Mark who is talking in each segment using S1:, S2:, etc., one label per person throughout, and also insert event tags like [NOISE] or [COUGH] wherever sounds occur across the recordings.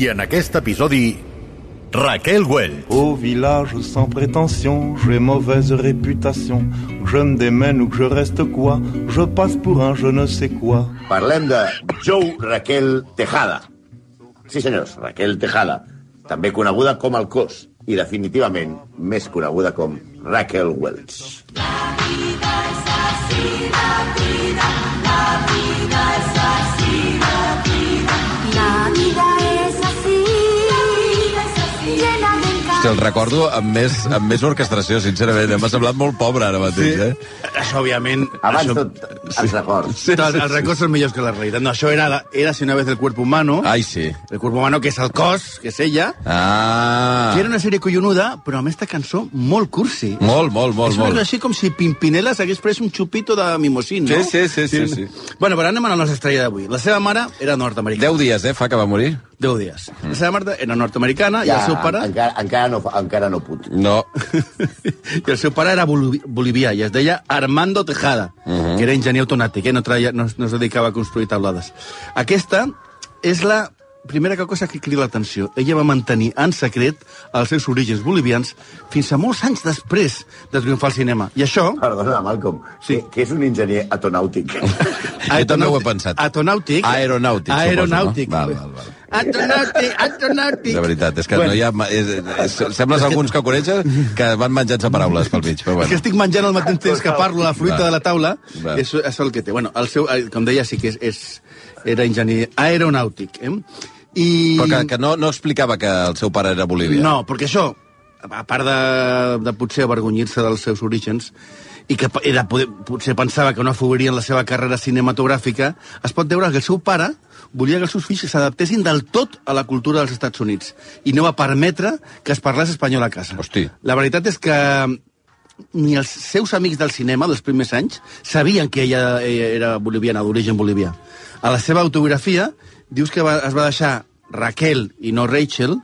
S1: I en aquest episodi, Raquel Welch.
S2: Au village sans prétention, j'ai mauvaise réputation. Je me démène ou que je reste quoi, je passe pour un je ne sais quoi.
S3: Parlem de Joe Raquel Tejada. Sí, senyors, Raquel Tejada, també coneguda com el Cos, i definitivament més coneguda com Raquel Welch.
S4: La
S5: Hòstia, el recordo amb més, amb més orquestració, sincerament. M'ha semblat molt pobre ara mateix, sí. eh?
S6: Això, òbviament...
S3: Abans
S6: això...
S3: tot, els records.
S6: Sí, els, els records són millors que la realitat. No, això era, era si una vez el cuerpo humano.
S5: Ai, sí.
S6: El cuerpo humano, que és el cos, que és ella.
S5: Ah.
S6: Que era una sèrie collonuda, però amb aquesta cançó molt cursi.
S5: Molt, molt, molt,
S6: és una
S5: molt.
S6: així com si Pimpinela s'hagués pres un xupito de mimosín, no?
S5: Sí, sí, sí, sí, sí.
S6: Bueno, però anem a la nostra estrella d'avui. La seva mare era nord-americana.
S5: Deu dies, eh, fa que va morir.
S6: 10 dies. La seva mare era nord-americana i el seu pare...
S3: Encara, encara, no, encara no puc.
S5: No. [LAUGHS]
S6: I el seu pare era bolivi- bolivià i es deia Armando Tejada, uh -huh. que era enginyer autonàtic, eh? no, traia, no, no es dedicava a construir taulades. Aquesta és la primera cosa que crida l'atenció. Ella va mantenir en secret els seus orígens bolivians fins a molts anys després de triomfar al cinema. I això...
S3: Perdona, Malcolm, sí. que, que és un enginyer atonàutic. [LAUGHS]
S5: Jo també ho he pensat.
S6: Atonàutic.
S5: Aeronàutic,
S6: Aeronàutic.
S5: suposo, no? Val, val, val.
S6: Atonàutic, atonàutic.
S5: De veritat, és que
S6: Bueno.
S5: no hi ha... És, és, sembles alguns que coneixes que van menjant-se paraules pel mig, però
S6: És que
S5: bueno.
S6: estic menjant al mateix temps que parlo la fruita
S5: Va.
S6: de la taula,
S5: Va.
S6: és, és el que té. Bueno, el seu, com deia, sí que és, és, era enginyer aeronàutic. Eh? I...
S5: Però que, que no, no explicava que el seu pare era bolivià.
S6: No, perquè això, a part de, de potser avergonyir-se dels seus orígens, i que era, poder, potser pensava que no afavorien la seva carrera cinematogràfica, es pot veure que el seu pare volia que els seus fills s'adaptessin del tot a la cultura dels Estats Units i no va permetre que es parlés espanyol a casa.
S5: Hosti.
S6: La veritat és que ni els seus amics del cinema dels primers anys sabien que ella eh, era boliviana, d'origen bolivià. A la seva autobiografia dius que va, es va deixar Raquel i no Rachel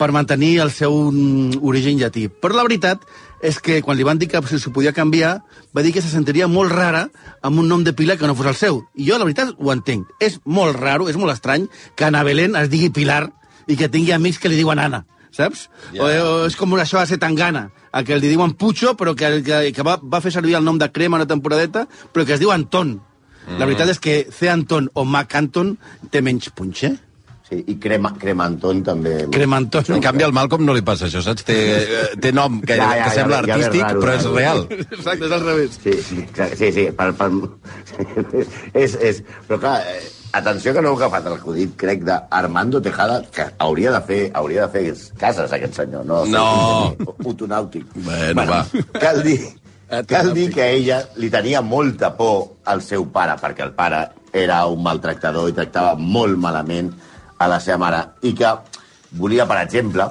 S6: per mantenir el seu mm, origen llatí. Però la veritat és que quan li van dir que si s'ho podia canviar, va dir que se sentiria molt rara amb un nom de pila que no fos el seu. I jo, la veritat, ho entenc. És molt raro, és molt estrany que Ana Belén es digui Pilar i que tingui amics que li diuen Anna, saps?
S5: Ja.
S6: O, o és com això a ser tangana, a que li diuen Pucho, però que, que, que va, va fer servir el nom de crema una temporadeta, però que es diu Anton. La veritat és que C. Anton o Mac Anton té menys punx, eh?
S3: Sí, I crema, Cremanton també.
S6: Cremanton.
S5: En canvi, al Malcolm no li passa això, saps? Té, eh, té nom que, [LAUGHS]
S3: Ja, ja,
S5: que sembla
S3: ja ja
S5: artístic,
S3: raro,
S5: però és
S3: raro.
S5: real. [LAUGHS]
S6: Exacte, és al revés.
S3: Sí, sí, sí, sí per, per... [LAUGHS] és, és... Però clar, eh, atenció que no heu agafat el acudit, crec, d'Armando Tejada, que hauria de fer, hauria de fer cases, aquest senyor, no?
S5: No.
S3: Utonàutic.
S5: Bueno, va.
S3: Cal dir, cal dir que ella li tenia molta por al seu pare, perquè el pare era un maltractador i tractava molt malament a la seva mare, i que volia, per exemple,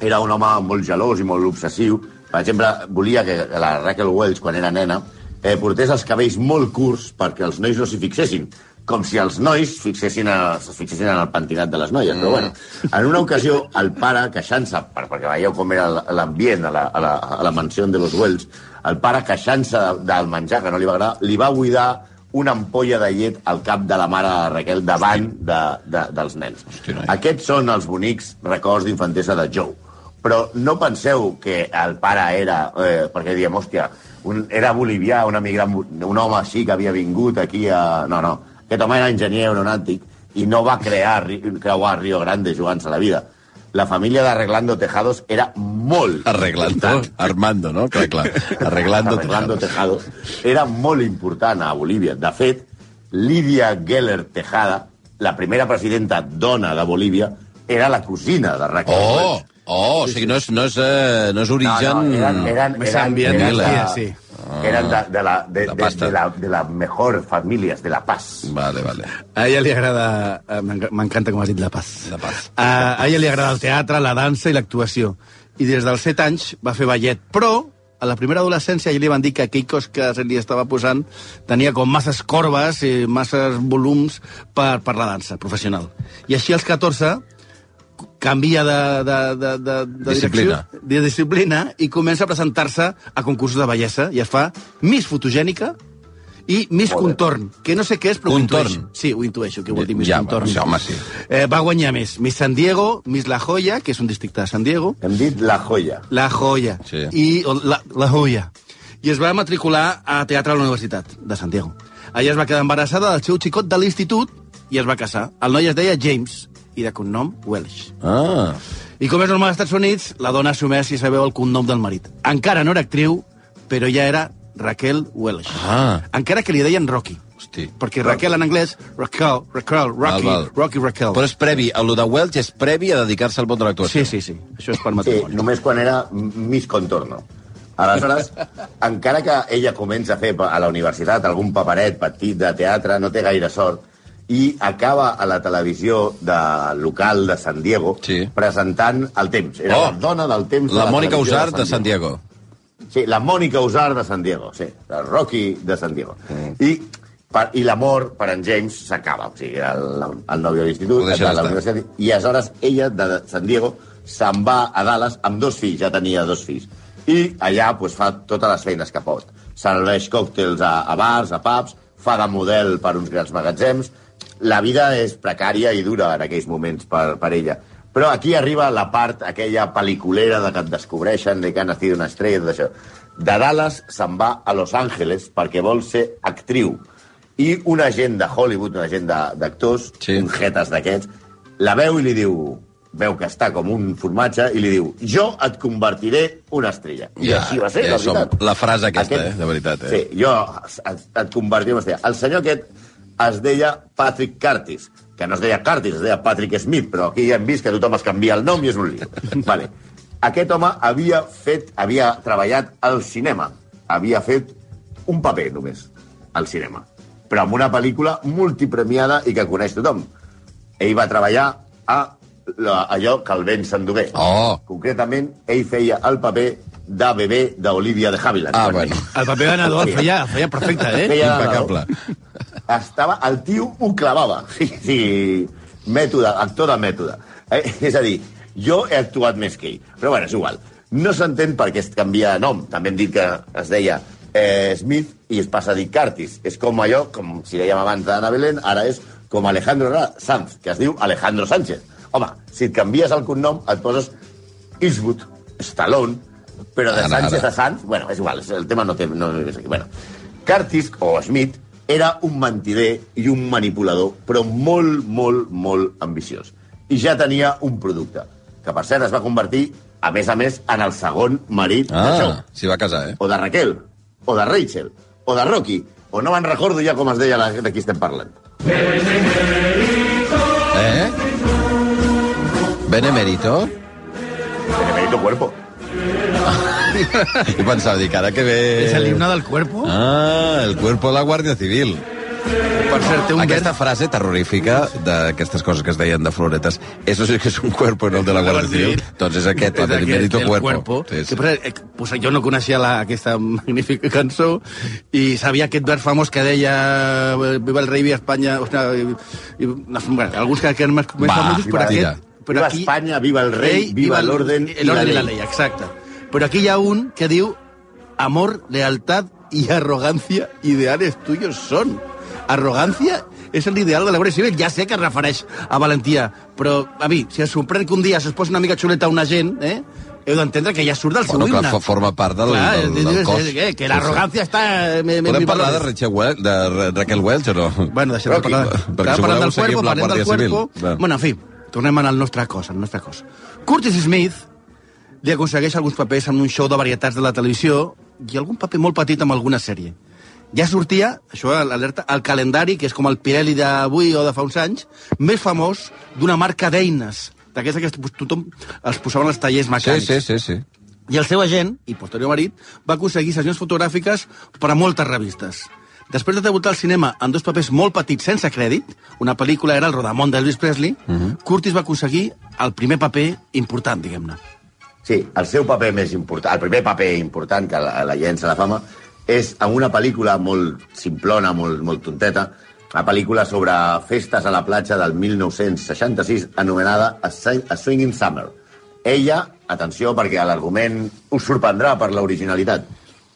S3: era un home molt gelós i molt obsessiu. Per exemple, volia que la Raquel Welch, quan era nena, eh, portés els cabells molt curts perquè els nois no s'hi fixessin. Com si els nois fixessin a, es fixessin en el pentinat de les noies. Però bueno, en una ocasió, el pare, queixant-se, per, perquè veieu com era l'ambient a, la, a, la, a la mansió de los Welch, el pare, queixant-se del menjar que no li va agradar, li va buidar una ampolla de llet al cap de la mare de Raquel davant de, de, dels nens.
S5: Hosti, noi.
S3: Aquests són els bonics records d'infantesa de Joe. Però no penseu que el pare era... Eh, perquè diem, hòstia, un, era bolivià, un emigrant, un home així que havia vingut aquí a... No, no. Aquest home era enginyer aeronàutic i no va crear, creuar Rio Grande jugant-se la vida. La família d'Arreglando Tejados era molt...
S5: Arreglando, Armando, no? Clar, clar. Arreglando,
S3: Arreglando
S5: Tejada.
S3: Tejados era molt important a Bolívia. De fet, Lídia Geller Tejada, la primera presidenta dona de Bolívia, era la cosina de Raquel.
S5: Oh,
S3: Welch.
S5: oh, o sigui, no és, no és, eh, no és origen...
S3: No, no, eren, eren,
S6: Més
S3: eren,
S6: ambient,
S3: eren,
S5: Mila.
S3: de,
S6: sí.
S5: Ah.
S3: Eren de, de, la, de,
S5: De
S3: de, la, de la mejor famílies, de la paz.
S5: Vale, vale.
S6: A ella li agrada... eh, m'enc- M'encanta com has dit la paz.
S5: La paz.
S6: A, a ella li agrada el teatre, la dansa i l'actuació. I des dels 7 anys va fer ballet. Però, a la primera adolescència, ja li van dir que aquell cos que se li estava posant tenia com masses corbes i masses volums per, per la dansa professional. I així als 14 canvia de, de, de, de, de
S5: Disciplina.
S6: direcció, de disciplina i comença a presentar-se a concursos de bellesa i es fa Miss Fotogènica i Miss
S3: Molt bé.
S6: Contorn, que no sé què és, però ho
S5: Contorn.
S6: intueixo. Sí, ho intueixo, que vol dir Miss
S5: Ja,
S6: Contorn.
S5: sí, home, sí.
S6: Eh, va guanyar més Miss San Diego, Miss La Joya, que és un districte de San Diego,
S3: Hem dit la joia.
S6: La Joya,
S5: Sí.
S6: i o la, la Joya. I es va matricular a teatre a la Universitat de San Diego. Allà es va quedar embarassada del seu xicot de l'institut i es va casar. El noi es deia James, i de cognom Welsh.
S5: Ah,
S6: I com és normal als Estats Units, la dona assumeix si sabeu el cognom del marit. Encara no era actriu, però ja era Raquel Welsh.
S5: Ah.
S6: Encara que li deien Rocky.
S5: hosti.
S6: Perquè Raquel en anglès, Raquel, Raquel, Rocky,
S5: Val, val.
S6: Rocky, Raquel.
S5: Però és previ, el de Welch és previ a dedicar-se al món de l'actuació.
S6: Sí, sí, sí. Això és per
S3: Sí,
S6: matrimoni.
S3: només quan era Miss Contorno. Aleshores, encara que ella comença a fer a la universitat algun paperet petit de teatre, no té gaire sort, i acaba a la televisió de local de San Diego
S5: Sí.
S3: presentant el temps. Era
S5: Oh!
S3: la dona del temps de
S5: La
S3: la
S5: Mònica Usar de San Diego.
S3: Sí, la Mònica Usar de San Diego, sí, el Rocky de San Diego. Mm. I, per, i l'amor per en James s'acaba, o sigui, el, el nòvio de l'institut, de la universitat, i aleshores ella, de San Diego, se'n va a Dallas amb dos fills, ja tenia dos fills. I allà pues, fa totes les feines que pot. Serveix còctels a, a bars, a pubs, fa de model per uns grans magatzems. La vida és precària i dura en aquells moments per, per ella. Però aquí arriba la part, aquella pel·liculera de que et descobreixen, de que ha nacido una estrella, tot això. De Dallas se'n va a Los Angeles perquè vol ser actriu. I un agent de Hollywood, un agent de- d'actors,
S5: Sí.
S3: un jetes d'aquests, la veu i li diu veu que està com un formatge i li diu jo et convertiré una estrella. I
S5: Ja,
S3: així va ser,
S5: ja
S3: la
S5: som-
S3: veritat.
S5: la frase aquesta, eh, de veritat, eh.
S3: Sí, jo et, et convertiré una estrella. El senyor aquest es deia Patrick Curtis, que no es deia Curtis, es deia Patrick Smith, però aquí ja hem vist que tothom es canvia el nom i és un lío. [LAUGHS] vale. Aquest home havia fet, havia treballat al cinema, havia fet un paper només al cinema, però amb una pel·lícula multipremiada i que coneix tothom. Ell va treballar a la, allò que el vent s'endugué.
S5: Oh.
S3: Concretament, ell feia el paper de bebè d'Olivia de Havilland.
S5: Ah, bueno.
S6: El paper ganador el feia, el feia perfecte, eh?
S3: Feia de
S5: Impecable.
S3: Estava, el tio ho clavava. [LAUGHS] Sí, sí, mètode, actor de mètode. Eh? És a dir, jo he actuat més que ell. Però bueno, és igual. No s'entén per què es canvia de nom. També hem dit que es deia eh, Smith i es passa a dir Curtis. És com allò, com si dèiem abans d'Anna Belén, ara és com Alejandro Sanz, que es diu Alejandro Sánchez. Home, si et canvies el cognom, et poses Eastwood, Stallone, però de
S5: Ara,
S3: Sánchez
S5: ara.
S3: a Sanz, bueno, és igual, el tema no té... No, és. Bueno, Curtis, o Smith, era un mentider i un manipulador, però molt, molt, molt ambiciós. I ja tenia un producte, que per cert es va convertir, a més a més, en el segon marit de
S5: Ah,
S3: Joe,
S5: s'hi va casar, eh?
S3: o de Raquel, o de Rachel, o de Rocky, o no me'n recordo ja com es deia la, de qui estem parlant.
S5: Eh? Benemérito?
S3: Benemérito Cuerpo.
S5: I pensava, dic, ara que ve...
S6: És el himne del cuerpo.
S5: Ah, el cuerpo de la Guàrdia Civil.
S6: Per cert, té un
S5: Aquesta
S6: vers...
S5: frase terrorífica d'aquestes coses que es deien de floretes, eso sí que és un cuerpo, no el de la Guàrdia Civil, doncs és aquest, el
S6: És aquest,
S5: Benemérito
S6: el
S5: Cuerpo.
S6: Sí, sí. Que, eh, pues, jo no coneixia la, aquesta magnífica cançó i sabia aquest vers famós que deia eh, Viva el rei, viva Espanya... O sigui, i, i, no, bueno, alguns que, que eren més, famosos, però aquest... Però
S3: Viva Espanya, viva el rei, viva l'orden i
S6: i la
S3: ley.
S6: ley. Exacte. Però aquí hi ha un que diu amor, lealtad y arrogancia ideales tuyos son. Arrogancia és l'ideal de la Guàrdia Civil. Ja sé que es refereix a valentia, però, a mi, si es sorprèn que un dia se'ls posa una mica xuleta a un agent, eh? heu d'entendre que ja surt del seu
S5: Bueno, clar,
S6: himne.
S5: fo- forma part del,
S6: Clar,
S5: del, del
S6: és-
S5: cos.
S6: eh, que l'arrogància està... eh, me- me-
S5: Podem parlar de. Rachel Wel de Ra- Raquel Welch o no?
S6: Bueno, deixem de parlar.
S5: Perquè si voleu
S6: del
S5: amb la
S6: del
S5: Guàrdia Civil.
S6: Bueno, en fi, tornem al nostre cos, al nostre cos. Curtis Smith li aconsegueix alguns papers en un show de varietats de la televisió i algun paper molt petit amb alguna sèrie. Ja sortia, això alerta, al calendari, que és com el Pirelli d'avui o de fa uns anys, més famós d'una marca d'eines, d'aquestes que tothom els posaven als tallers
S5: Sí,
S6: mecànics.
S5: sí, sí, sí.
S6: I el seu agent, i posterior marit, va aconseguir sessions fotogràfiques per a moltes revistes. Després de debutar al cinema en dos papers molt petits sense crèdit, una pel·lícula era el rodamont d'Elvis Presley, uh -huh. Curtis va aconseguir el primer paper important, diguem-ne.
S3: Sí, el seu paper més important, el primer paper important que la, la llença la fama, és en una pel·lícula molt simplona, molt, molt tonteta, una pel·lícula sobre festes a la platja del 1966 anomenada A, Swinging Summer. Ella, atenció, perquè l'argument us sorprendrà per l'originalitat,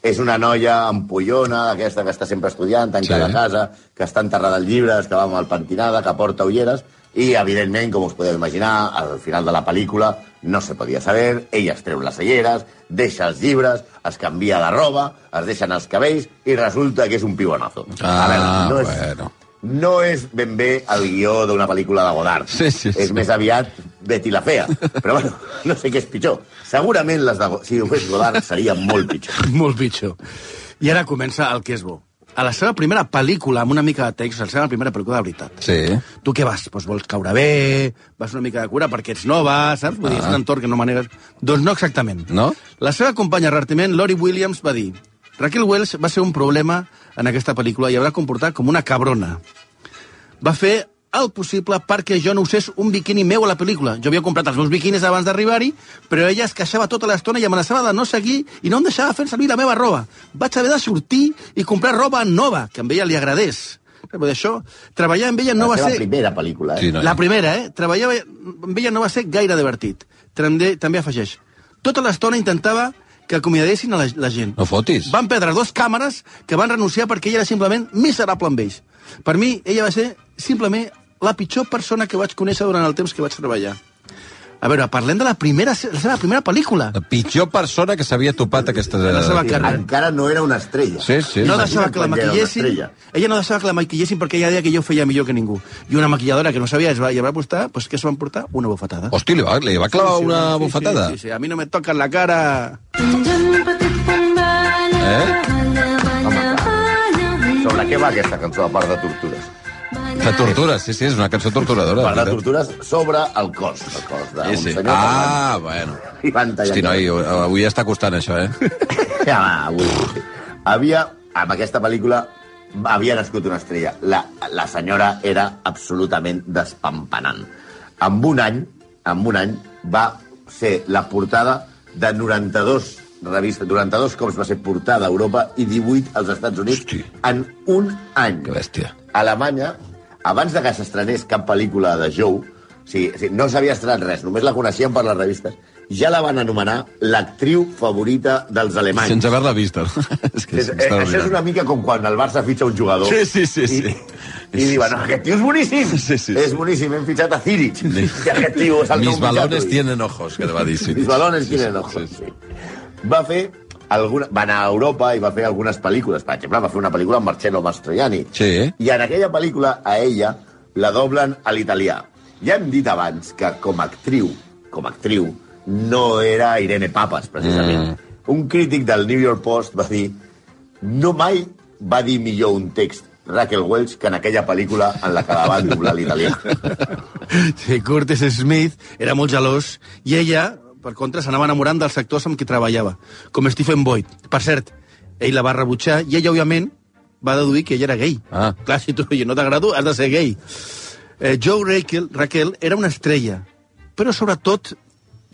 S3: és una noia ampollona, aquesta que està sempre estudiant, tancada
S5: Sí.
S3: a casa, que està enterrada en llibres, que va mal pentinada, que porta ulleres, i, evidentment, com us podeu imaginar, al final de la pel·lícula no se podia saber, ella es treu les ulleres, deixa els llibres, es canvia de roba, es deixen els cabells, i resulta que és un pibonazo.
S5: Ah,
S3: no és,
S5: bueno.
S3: no és ben bé el guió d'una pel·lícula de Godard.
S5: Sí, sí, sí.
S3: És més aviat Betty la Fea. Però, bueno, no sé què és pitjor. Segurament les de, si ho fes Godard seria molt pitjor. [LAUGHS]
S6: Molt pitjor. I ara comença el que és bo. A la seva primera pel·lícula, amb una mica de text, a la seva primera pel·lícula de veritat.
S5: Sí.
S6: Tu què vas? Doncs vols caure bé, vas una mica de cura perquè ets nova, saps? Vull dir, és un entorn que no manegues... Doncs no exactament.
S5: No?
S6: La seva companya de repartiment, Lori Williams, va dir Raquel Welch va ser un problema en aquesta pel·lícula i haurà comportat com una cabrona. Va fer el possible perquè jo no usés un biquini meu a la pel·lícula. Jo havia comprat els meus biquinis abans d'arribar-hi, però ella es queixava tota l'estona i amenaçava de no seguir i no em deixava fer servir la meva roba. Vaig haver de sortir i comprar roba nova, que a ella li agradés. Però d'això, treballar amb ella no
S3: la
S6: va ser...
S3: primera pel·lícula, eh?
S5: Sí, no.
S6: La primera, eh? Treballar amb ella no va ser gaire divertit. També, també afegeix. Tota l'estona intentava que acomiadessin a la, la gent.
S5: No fotis.
S6: Van perdre dos càmeres que van renunciar perquè ella era simplement miserable amb ells. Per mi, ella va ser simplement la pitjor persona que vaig conèixer durant el temps que vaig treballar. A veure, parlem de la, primera, la seva primera pel·lícula.
S5: La pitjor persona que s'havia topat aquesta...
S6: La seva
S3: Sí,
S6: carrera.
S3: encara no era una estrella.
S5: Sí, sí.
S6: No deixava que la
S3: ja
S6: maquillessin. Ella no deixava que la maquillessin perquè ella deia que jo feia millor que ningú. I una maquilladora que no sabia es va, i va apostar, doncs què se van portar? Una bufetada.
S5: Hosti, li va, li va clavar una
S6: sí,
S5: bufetada?
S6: Sí, sí, sí, a mi no me toquen la cara.
S5: Eh?
S3: Sobre què va aquesta cançó, a part de tortures?
S5: De tortures, sí, sí, és una cançó torturadora.
S3: A part de tortures, sobre el cos. El cos d'un
S5: Sí, sí.
S3: senyor
S5: Ah, bueno.
S3: parlant. I van
S5: Hosti, noi, avui està costant això, eh? [LAUGHS]
S3: Ja, va, avui. Havia, amb aquesta pel·lícula, havia nascut una estrella. La, la senyora era absolutament despampanant. En un any, en un any, va ser la portada de 92 revistes, 92 cops va ser portada a Europa i 18 als Estats Units
S5: Hosti.
S3: en un any.
S5: Que bèstia.
S3: A Alemanya, abans de que s'estrenés cap pel·lícula de Joe, o sigui, o sigui, no s'havia estrenat res, només la coneixien per les revistes, ja la van anomenar l'actriu favorita dels alemanys.
S5: Sense haver-la vista. [LAUGHS] és que
S3: És, eh, això és una mica com quan el Barça fitxa un jugador.
S5: Sí, sí, sí, sí.
S3: I, i diuen, no, aquest tio és boníssim.
S5: Sí, sí, sí.
S3: És boníssim, hem fitxat a Zirich. I aquest tio és el
S5: Mis balones tienen ojos, que va dir. Sí.
S3: Mis balones
S5: Sí,
S3: tienen
S5: sí,
S3: ojos.
S5: sí, sí.
S3: Va fer alguna... va anar a Europa i va fer algunes pel·lícules. Per exemple, va fer una pel·lícula amb Marcello Mastroianni.
S5: Sí.
S3: I en aquella pel·lícula, a ella, la doblen a l'italià. Ja hem dit abans que com a actriu, com a actriu, no era Irene Papas, precisament. Mm. Un crític del New York Post va dir no mai va dir millor un text Raquel Welch que en aquella pel·lícula en la que la van doblar l'italià. [LAUGHS]
S6: Sí, Curtis Smith era molt gelós i ella, per contra, s'anava enamorant dels sectors amb qui treballava, com Stephen Boyd. Per cert, ell la va rebutjar i ella, òbviament, va deduir que ella era gay.
S5: Ah.
S6: Clar, si tu no t'agrado, has de ser gay. Eh, Joe Raquel, Raquel era una estrella, però sobretot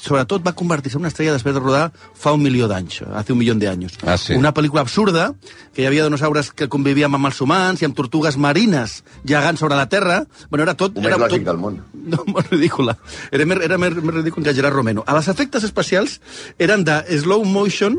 S6: sobretot va convertir-se en una estrella després de rodar fa un milió d'anys, hace un milió d'anys.
S5: Ah, sí.
S6: Una pel·lícula absurda, que hi havia dinosaures que convivien amb els humans i amb tortugues marines gegant sobre la Terra. Bueno, era tot...
S3: Un
S6: era tot...
S3: del món. [LAUGHS]
S6: No, molt ridícula. Era més, era més, més ridícul que Gerard Romero. A les efectes especials eren de slow motion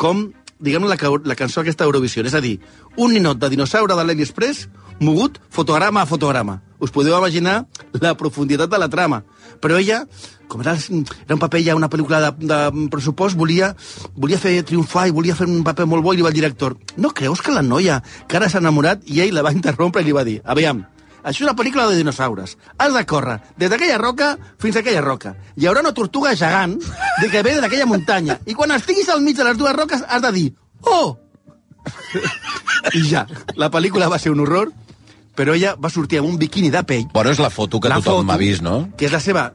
S6: com, diguem la, la cançó aquesta d'Eurovisió. És a dir, un ninot de dinosaure de l'Eli Express mogut fotograma a fotograma. Us podeu imaginar la profunditat de la trama. Però ella, com era, era un paper ja, una pel·lícula de, de pressupost, volia, volia fer triomfar i volia fer un paper molt bo i li va al director, no creus que la noia que ara s'ha enamorat i ell la va interrompre i li va dir, aviam, això és una pel·lícula de dinosaures. Has de córrer des d'aquella roca fins a aquella roca. Hi haurà una tortuga gegant de que ve d'aquella muntanya. I quan estiguis al mig de les dues roques has de dir «Oh!» I ja, la pel·lícula va ser un horror, però ella va sortir amb un biquini de pell.
S5: Bueno, és la foto que
S6: La
S5: tothom
S6: foto,
S5: m'ha vist, no?
S6: Que és la seva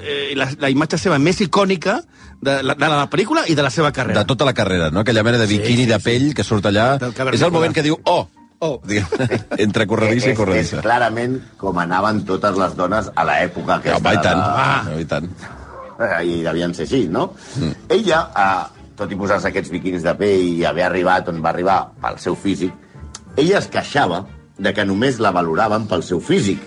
S6: eh, la, la imatge seva més icònica de la, de la pel·lícula i de la seva carrera.
S5: De tota la carrera, no? Aquella mena de
S6: Sí,
S5: biquini
S6: sí,
S5: de
S6: sí.
S5: pell que surt allà. És el moment que diu, oh, oh, diguem, [LAUGHS] entre corredissa i
S3: és, és
S5: corredissa.
S3: clarament com anaven totes les dones a l'època aquesta.
S5: home, i tant,
S6: Ah.
S5: i tant.
S3: Eh, I devien ser així, no? Mm. Ella, eh, tot i posar-se aquests biquinis de pell i haver arribat on va arribar pel seu físic, ella es queixava de que només la valoraven pel seu físic.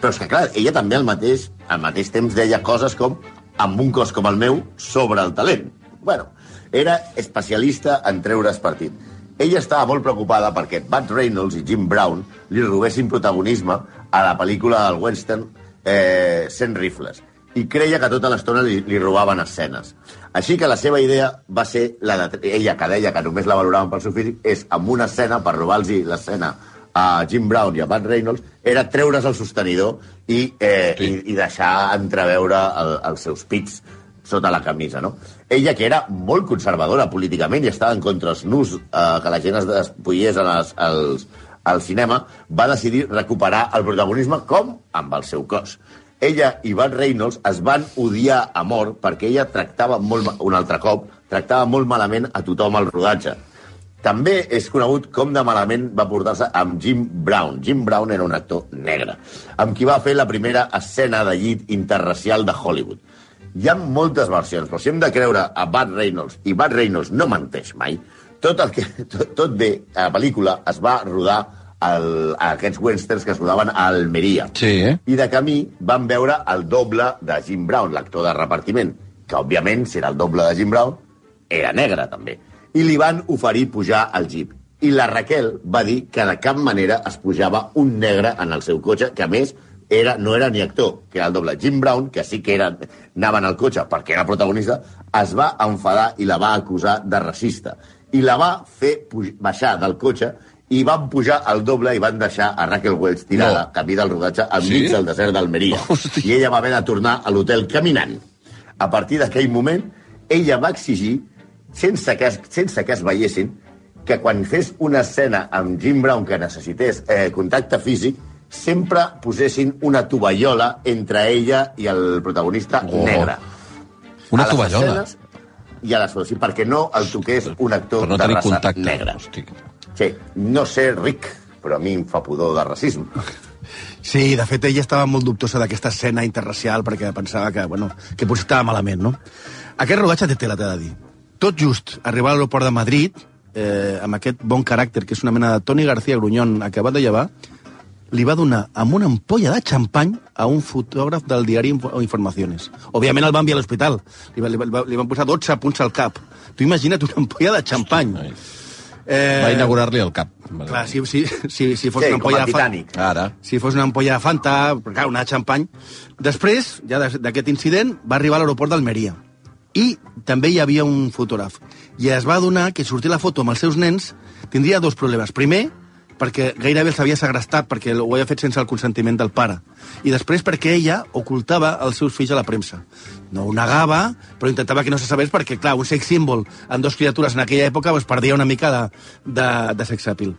S3: Però és que, clar, ella també al mateix, al mateix temps deia coses com amb un cos com el meu, sobre el talent. Bueno, era especialista en treure's partit. Ella estava molt preocupada perquè Bud Reynolds i Jim Brown li robessin protagonisme a la pel·lícula del western eh, 100 rifles i creia que tota l'estona li, li robaven escenes. Així que la seva idea va ser la de... Ella, que deia que només la valoraven pel seu físic, és amb una escena, per robar-los l'escena a Jim Brown i a Bud Reynolds, era treure's el sostenidor i, eh,
S5: Sí.
S3: i, i deixar entreveure el, els seus pits sota la camisa, no? Ella, que era molt conservadora políticament i estava en contra els nus eh, que la gent es despullés en els, els, al cinema, va decidir recuperar el protagonisme com amb el seu cos. Ella i Bud Reynolds es van odiar a mort perquè ella tractava molt, un altre cop, tractava molt malament a tothom al rodatge. També és conegut com de malament va portar-se amb Jim Brown. Jim Brown era un actor negre, amb qui va fer la primera escena de llit interracial de Hollywood. Hi ha moltes versions, però si hem de creure a Bud Reynolds, i Bud Reynolds no menteix mai, tot, el que, tot, tot bé, a la pel·lícula es va rodar el, a aquests westerns que es rodaven a Almeria.
S5: Sí, eh?
S3: I de camí van veure el doble de Jim Brown, l'actor de repartiment, que òbviament, si era el doble de Jim Brown, era negre també. I li van oferir pujar al jeep. I la Raquel va dir que de cap manera es pujava un negre en el seu cotxe, que a més era, no era ni actor, que era el doble. Jim Brown, que sí que era, anava en el cotxe perquè era protagonista, es va enfadar i la va acusar de racista. I la va fer baixar del cotxe i van pujar al doble i van deixar a Raquel Welch tirada,
S5: No.
S3: camí del rodatge, enmig
S5: Sí?
S3: del desert d'Almeria. [LAUGHS] I ella va haver de tornar a l'hotel caminant. A partir d'aquell moment, ella va exigir, sense que, es, sense que es veiessin, que quan fes una escena amb Jim Brown que necessités eh, contacte físic, sempre posessin una tovallola entre ella i el protagonista
S5: Oh.
S3: negre.
S5: Una tovallola.
S3: escenes I a les sí, perquè no el toqués un actor
S5: no
S3: de raça
S5: contacte.
S3: negra.
S5: Hosti.
S3: Sí, no sé ric, però a mi em fa pudor de racisme.
S6: Sí, de fet, ella estava molt dubtosa d'aquesta escena interracial perquè pensava que, bueno, que potser estava malament, no? Aquest rodatge té tela, t'he de dir. Tot just arribar a l'aeroport de Madrid, eh, amb aquest bon caràcter, que és una mena de Toni García Grunyón acabat de llevar, li va donar amb una ampolla de xampany a un fotògraf del diari Info- Informaciones. Òbviament el van enviar a l'hospital. Li, va- li, va- li van posar 12 punts al cap. Tu imagina't una ampolla de xampany.
S5: Ai.
S6: Eh,
S5: Va inaugurar-li el cap.
S6: Clar, si, si, si, si fos
S3: Sí,
S6: una ampolla de fa-
S3: Titanic.
S5: Ara.
S6: si fos una ampolla de Fanta, clar, una de xampany. Després, ja d'aquest incident, va arribar a l'aeroport d'Almeria. I també hi havia un fotògraf. I es va adonar que sortir la foto amb els seus nens tindria dos problemes. Primer, perquè gairebé els havia segrestat perquè ho havia fet sense el consentiment del pare. I després perquè ella ocultava els seus fills a la premsa. No ho negava, però intentava que no se sabés perquè, clar, un sex símbol amb dos criatures en aquella època pues, perdia una mica de, de, de sex appeal.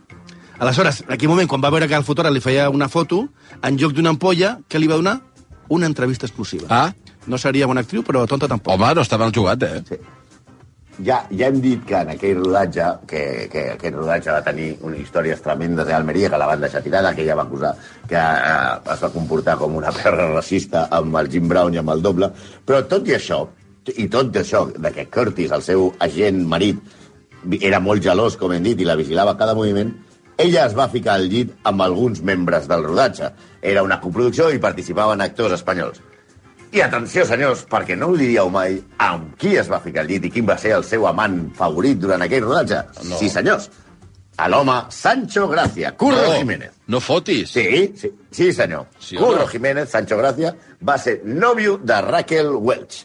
S6: Aleshores, en aquell moment, quan va veure que el fotògraf li feia una foto, en lloc d'una ampolla, què li va donar? Una entrevista exclusiva.
S5: Ah,
S6: No seria bona actriu, però tonta tampoc.
S5: home, no està mal jugat, eh?
S3: Sí. Ja, ja hem dit que en aquell rodatge, que, que aquest rodatge va tenir unes històries tremendes a Almeria, que la van deixar tirada, que ella va acusar que eh, es va comportar com una perra racista amb el Jim Brown i amb el doble, però tot i això, i tot i això, de que Curtis, el seu agent marit, era molt gelós, com hem dit, i la vigilava cada moviment, ella es va ficar al llit amb alguns membres del rodatge. Era una coproducció i participaven actors espanyols. I atenció, senyors, perquè no ho diríeu mai, amb qui es va ficar al llit i quin va ser el seu amant favorit durant aquell rodatge?
S5: No.
S3: Sí, senyors. A l'home Sancho Gracia, Curro
S5: no,
S3: Jiménez.
S5: No fotis.
S3: Sí, sí, sí, senyor.
S5: Sí,
S3: Curro
S5: no?
S3: Jiménez, Sancho Gracia, va ser nòvio de Raquel Welch.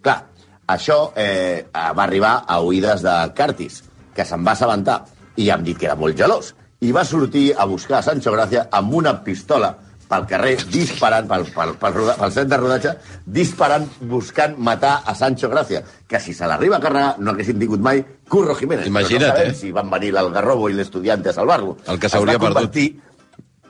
S3: Clar, això eh, va arribar a oïdes de Curtis, que se'n va assabentar, i han dit que era molt gelós. I va sortir a buscar a Sancho Gracia amb una pistola pel carrer, disparant, pel, pel, pel, roda- pel set de rodatge, disparant, buscant matar a Sancho Gracia, que si se l'arriba a carregar no haguessin tingut mai Curro Jiménez.
S5: Imagina't,
S3: no
S5: eh?
S3: si van venir l'Algarrobo i l'Estudiante a salvar-lo.
S5: El que s'hauria perdut.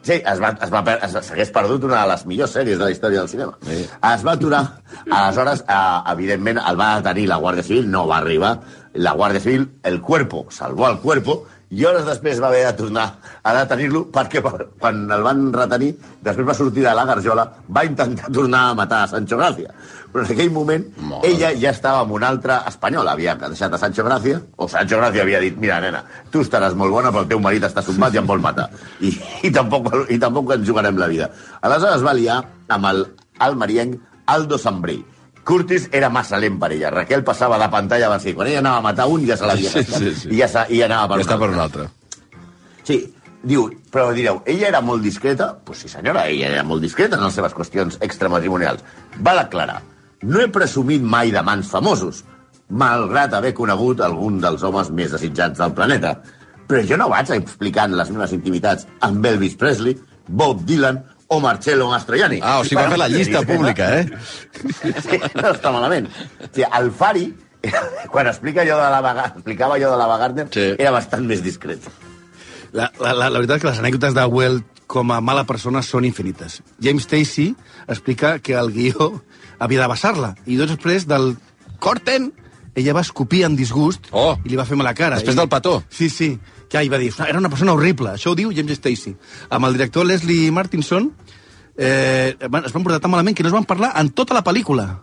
S3: Sí, es va, es va, es, s'hagués perdut una de les millors sèries de la història del cinema. Sí. Es va aturar, aleshores, eh, evidentment, el va detenir la Guàrdia Civil, no va arribar, la Guàrdia Civil, el cuerpo, salvó el cuerpo, i hores després va haver de tornar a detenir-lo perquè per- quan el van retenir, després va sortir de la garjola, va intentar tornar a matar a Sancho Gracia. Però en aquell moment ella ja estava amb un altre espanyol, havia deixat a Sancho Gracia, o Sancho Gracia havia dit, mira, nena, tu estaràs molt bona, però el teu marit està sombat i em vol matar. I, i, tampoc, I tampoc ens jugarem la vida. Aleshores va liar amb el almerienc Aldo Sambrell. Curtis era massa lent per ella. Raquel passava de pantalla abans que quan ella anava a matar un ja se l'havia
S5: Sí, sí, sí.
S3: I ja, sa- i ja anava per
S5: Ja està
S3: un
S5: per un altre.
S3: Sí, diu, però direu, ella era molt discreta? Doncs pues sí, senyora, ella era molt discreta en les seves qüestions extramatrimonials. Va declarar, no he presumit mai de mans famosos, malgrat haver conegut algun dels homes més desitjats del planeta. Però jo no vaig explicant les meves intimitats amb Elvis Presley, Bob Dylan o Marcello Mastroianni.
S5: Ah, o sigui, va fer la llista pública, eh? [LAUGHS]
S3: Sí, no està malament. O sigui, el Fari, [LAUGHS] quan explica allò de la Vaga- explicava allò de la Wagner,
S5: Sí.
S3: era bastant més discret.
S6: La, la, la, la veritat és que les anècdotes de Well com a mala persona són infinites. James Stacy explica que el guió havia de basar-la, i doncs després del corten, ella va escopir en disgust
S5: Oh.
S6: i li va fer mala cara.
S5: Després
S6: I-
S5: del petó.
S6: Sí, sí. Que ell va dir, era una persona horrible. Això ho diu James Stacy. Amb el director Leslie Martinson eh, es van portar tan malament que no es van parlar en tota la pel·lícula.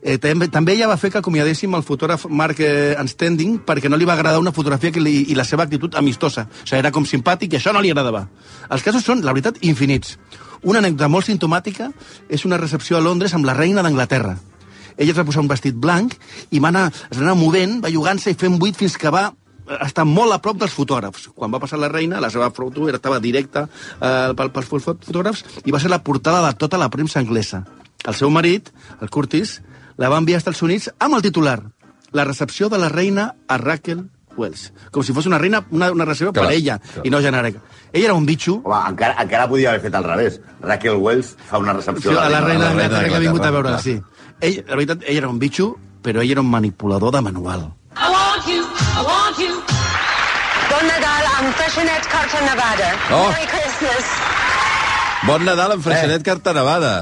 S6: Eh, també, també ella va fer que acomiadéssim el fotògraf Mark eh, Anstending perquè no li va agradar una fotografia que li, i la seva actitud amistosa. O sigui, era com simpàtic i això no li agradava. Els casos són, la veritat, infinits. Una anècdota molt sintomàtica és una recepció a Londres amb la reina d'Anglaterra. Ella es va posar un vestit blanc i va anar, es va anar movent, bellugant-se i fent buit fins que va estar molt a prop dels fotògrafs. Quan va passar la reina, la seva foto era, estava directa eh, pel- pels fo- fotògrafs i va ser la portada de tota la premsa anglesa. El seu marit, el Curtis, la va enviar als Estats Units amb el titular La recepció de la reina a Raquel Wells. Com si fos una reina, una, una recepció
S5: Clar,
S6: per ella,
S5: clar.
S6: i no genèrica. Ella era un bitxo,
S3: Home, encara, encara podia haver fet al revés. Raquel Wells fa una recepció
S6: Sí, a la reina
S5: la reina
S6: d'Anglaterra que ha vingut a
S5: d'Anglaterra,
S6: veure, sí. Ell, la veritat, ell era un bitxo, però ell era un manipulador de manual.
S4: I want you, I want you.
S7: Bon Nadal amb Freixenet Carta Nevada.
S5: Oh.
S7: Merry Christmas.
S5: Bon Nadal amb Freixenet eh. Carta Nevada.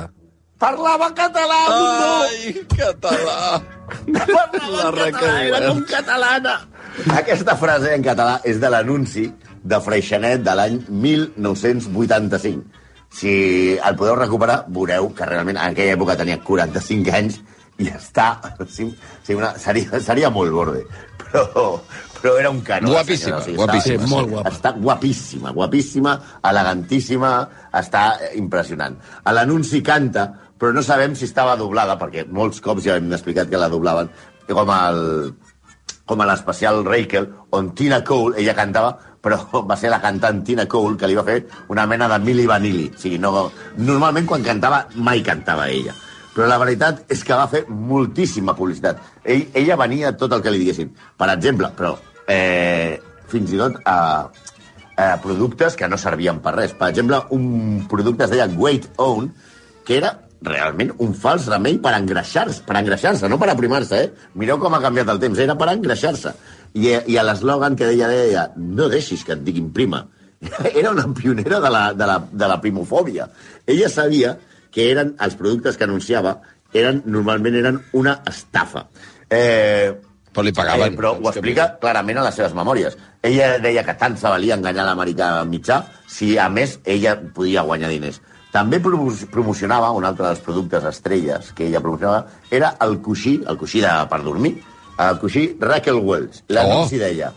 S3: Parlava català,
S5: Ai, català.
S3: Parlava
S5: La
S3: català, era com catalana. Aquesta frase en català és de l'anunci de Freixenet de l'any 1985. Si el podeu recuperar, veureu que realment en aquella època tenia 45 anys i està... Sí, sí, una, seria, seria molt borde, però, però era un canó.
S5: Guapíssima,
S3: senyora,
S5: guapíssima,
S3: Està,
S6: sí. molt guapa.
S3: Està guapíssima, guapíssima, elegantíssima, està impressionant. A l'anunci canta, però no sabem si estava doblada, perquè molts cops ja hem explicat que la doblaven, com el, com a l'especial Raquel, on Tina Cole, ella cantava, però va ser la cantant Tina Cole que li va fer una mena de Milli Vanilli. O sigui, no, normalment quan cantava, mai cantava ella. Però la veritat és que va fer moltíssima publicitat. Ell, ella venia tot el que li diguessin. Per exemple, però eh, fins i tot a, a productes que no servien per res. Per exemple, un producte es deia Weight On, que era realment un fals remei per engreixar-se, per engreixar-se, no per aprimar-se, eh? Mireu com ha canviat el temps, era per engreixar-se. I, I a l'eslògan que deia, deia, no deixis que et diguin prima. [LAUGHS] Era una pionera de la, de la, de la primofòbia. Ella sabia que eren els productes que anunciava eren normalment eren una estafa. Eh,
S5: Però li pagaven.
S3: Eh, però ho explica clarament a les seves memòries. Ella deia que tant se valia enganyar l'americà mitjà si, a més, ella podia guanyar diners. També promo- promocionava, un altre dels productes estrelles que ella promocionava, era el coixí, el coixí de, per dormir, el coixí Raquel Wells. L'anunci
S5: Oh.
S3: deia,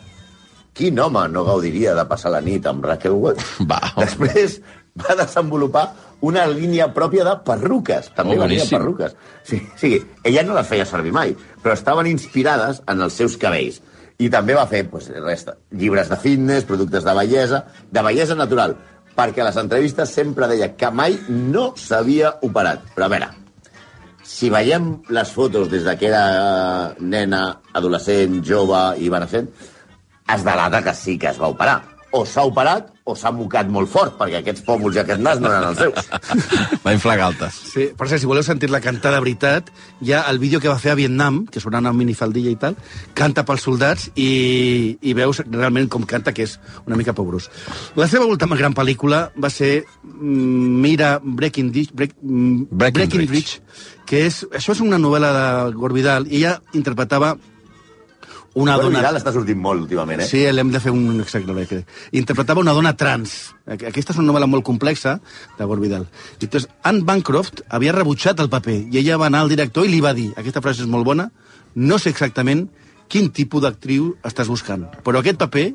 S3: quin home no gaudiria de passar la nit amb Raquel Wells? [LAUGHS]
S5: Va.
S3: Després va desenvolupar una línia pròpia de perruques. També
S5: Oh,
S3: venia perruques. Sí, sí, ella no les feia servir mai, però estaven inspirades en els seus cabells. I també va fer pues, res, llibres de fitness, productes de bellesa, de bellesa natural, perquè a les entrevistes sempre deia que mai no s'havia operat. Però a veure, si veiem les fotos des de que era nena, adolescent, jove i benescent, es delata que sí que es va operar. O s'ha operat o s'ha mocat molt fort, perquè aquests pòmuls i aquest nas no eren els seus. [LAUGHS]
S5: Va inflar galtes.
S6: Sí, per cert, si voleu sentir-la cantar de veritat, hi ha el vídeo que va fer a Vietnam, que sonant amb minifaldilla i tal, canta pels soldats i, i veus realment com canta, que és una mica pobrós. La seva última gran pel·lícula va ser mm, Mira Breaking, Ditch, Break,
S5: Breaking
S6: Breaking
S5: Bridge.
S6: Bridge, que és, això és una novel·la de Gore Vidal, i ella interpretava una
S3: Bueno,
S6: dona...
S3: Vidal està sortint molt últimament, eh?
S6: Sí, l'hem de fer un exacte. que- Interpretava una dona trans. Aqu- Aquesta és una novel·la molt complexa de Gore Vidal. I Entonces, Anne Bancroft havia rebutjat el paper i ella va anar al director i li va dir, aquesta frase és molt bona, no sé exactament quin tipus d'actriu estàs buscant, però aquest paper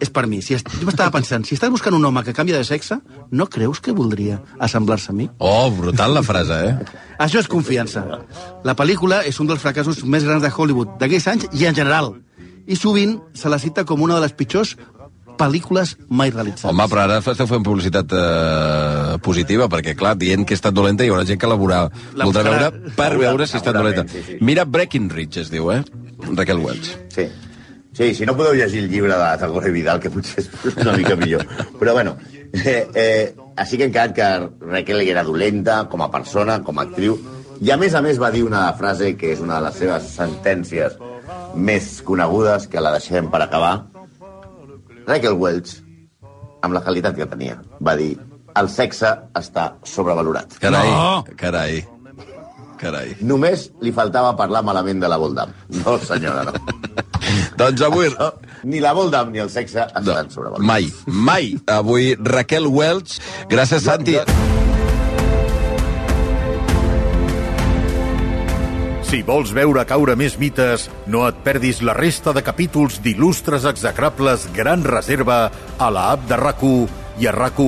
S6: és per mi. Si est... Jo m'estava pensant, si estàs buscant un home que canvia de sexe, no creus que voldria assemblar-se a mi?
S5: Oh, brutal la frase, eh?
S6: Això és confiança. La pel·lícula és un dels fracassos més grans de Hollywood d'aquells anys i en general. I sovint se la cita com una de les pitjors pel·lícules mai realitzades.
S5: Home, però ara esteu fent publicitat eh, positiva, perquè, clar, dient que ha estat dolenta, hi haurà gent que la veurà,
S6: La
S5: voldrà veure per veure si ha estat dolenta.
S3: Segurament, sí, sí.
S5: Mira Breckinridge, es diu, eh? Raquel Welch.
S3: Sí. Sí, si no podeu llegir el llibre de Tagore Vidal, que potser és una mica millor. Però, bueno, eh, eh, així que encara que Raquel era dolenta com a persona, com a actriu, i a més a més va dir una frase que és una de les seves sentències més conegudes, que la deixem per acabar. Raquel Welch, amb la qualitat que tenia, va dir el sexe està sobrevalorat.
S5: Carai,
S6: No!
S5: carai, carai.
S3: Només li faltava parlar malament de la Voldam. No, senyora, no. [LAUGHS]
S5: Doncs avui...
S3: No, ni la Voldam ni el sexe estan
S5: No,
S3: sobrevalorats.
S5: mai, mai. Avui Raquel Welch. Gràcies, Santi.
S1: Si vols veure caure més mites, no et perdis la resta de capítols d'il·lustres execrables Gran Reserva a la app de rac i a rac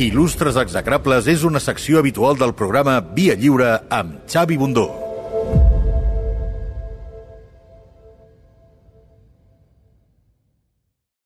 S1: Il·lustres execrables és una secció habitual del programa Via Lliure amb Xavi Bundó.